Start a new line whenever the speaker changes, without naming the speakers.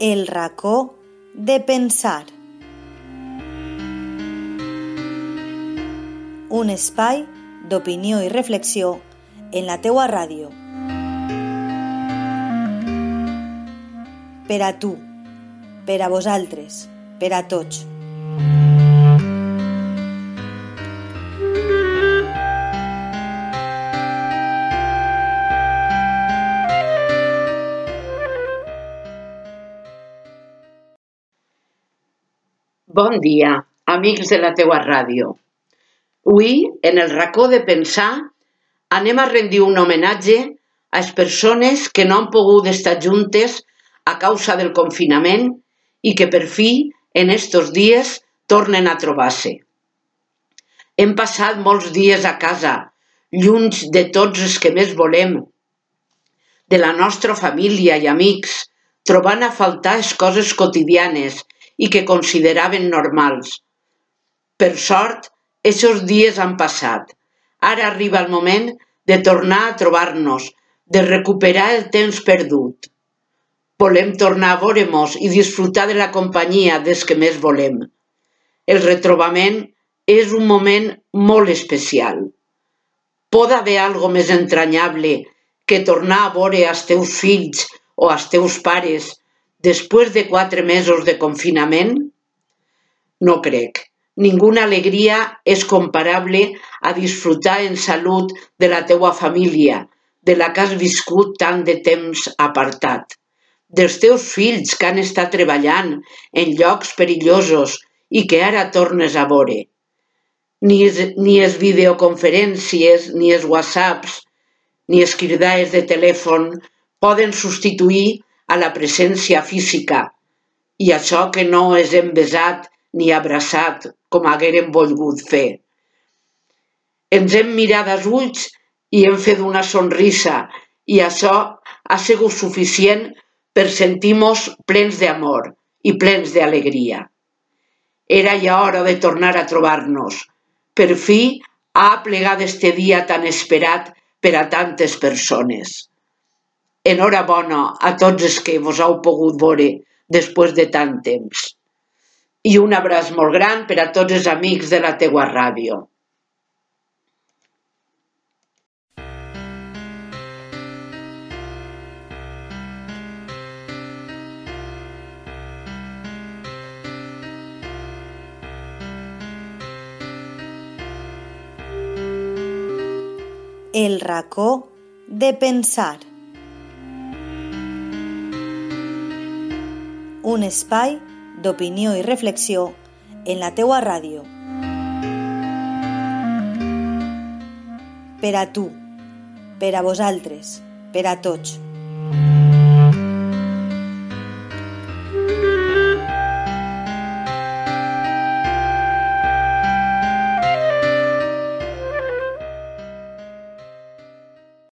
El racó de pensar. Un espai d'opinió i reflexió en la teua ràdio. Per a tu, per a vosaltres, per a tots.
Bon dia, amics de la teua ràdio. Avui, en el racó de pensar, anem a rendir un homenatge a les persones que no han pogut estar juntes a causa del confinament i que per fi, en estos dies, tornen a trobar-se. Hem passat molts dies a casa, lluny de tots els que més volem, de la nostra família i amics, trobant a faltar les coses quotidianes i que consideraven normals. Per sort, aquests dies han passat. Ara arriba el moment de tornar a trobar-nos, de recuperar el temps perdut. Volem tornar a veure-nos i disfrutar de la companyia des que més volem. El retrobament és un moment molt especial. Pot haver algo més entranyable que tornar a veure els teus fills o els teus pares després de quatre mesos de confinament? No crec. Ninguna alegria és comparable a disfrutar en salut de la teua família, de la que has viscut tant de temps apartat, dels teus fills que han estat treballant en llocs perillosos i que ara tornes a veure. Ni, es, ni es videoconferències, ni els whatsapps, ni els cridades de telèfon poden substituir a la presència física i això que no és hem besat ni abraçat com haguérem volgut fer. Ens hem mirat als ulls i hem fet una sonrisa i això ha sigut suficient per sentir-nos plens d'amor i plens d'alegria. Era ja hora de tornar a trobar-nos. Per fi ha plegat este dia tan esperat per a tantes persones. Enhorabona a tots els que vos heu pogut veure després de tant temps. I un abraç molt gran per a tots els amics de la teua ràdio.
El racó de pensar. Un espai d'opinió i reflexió en la teua ràdio. Per a tu, per a vosaltres, per a tots.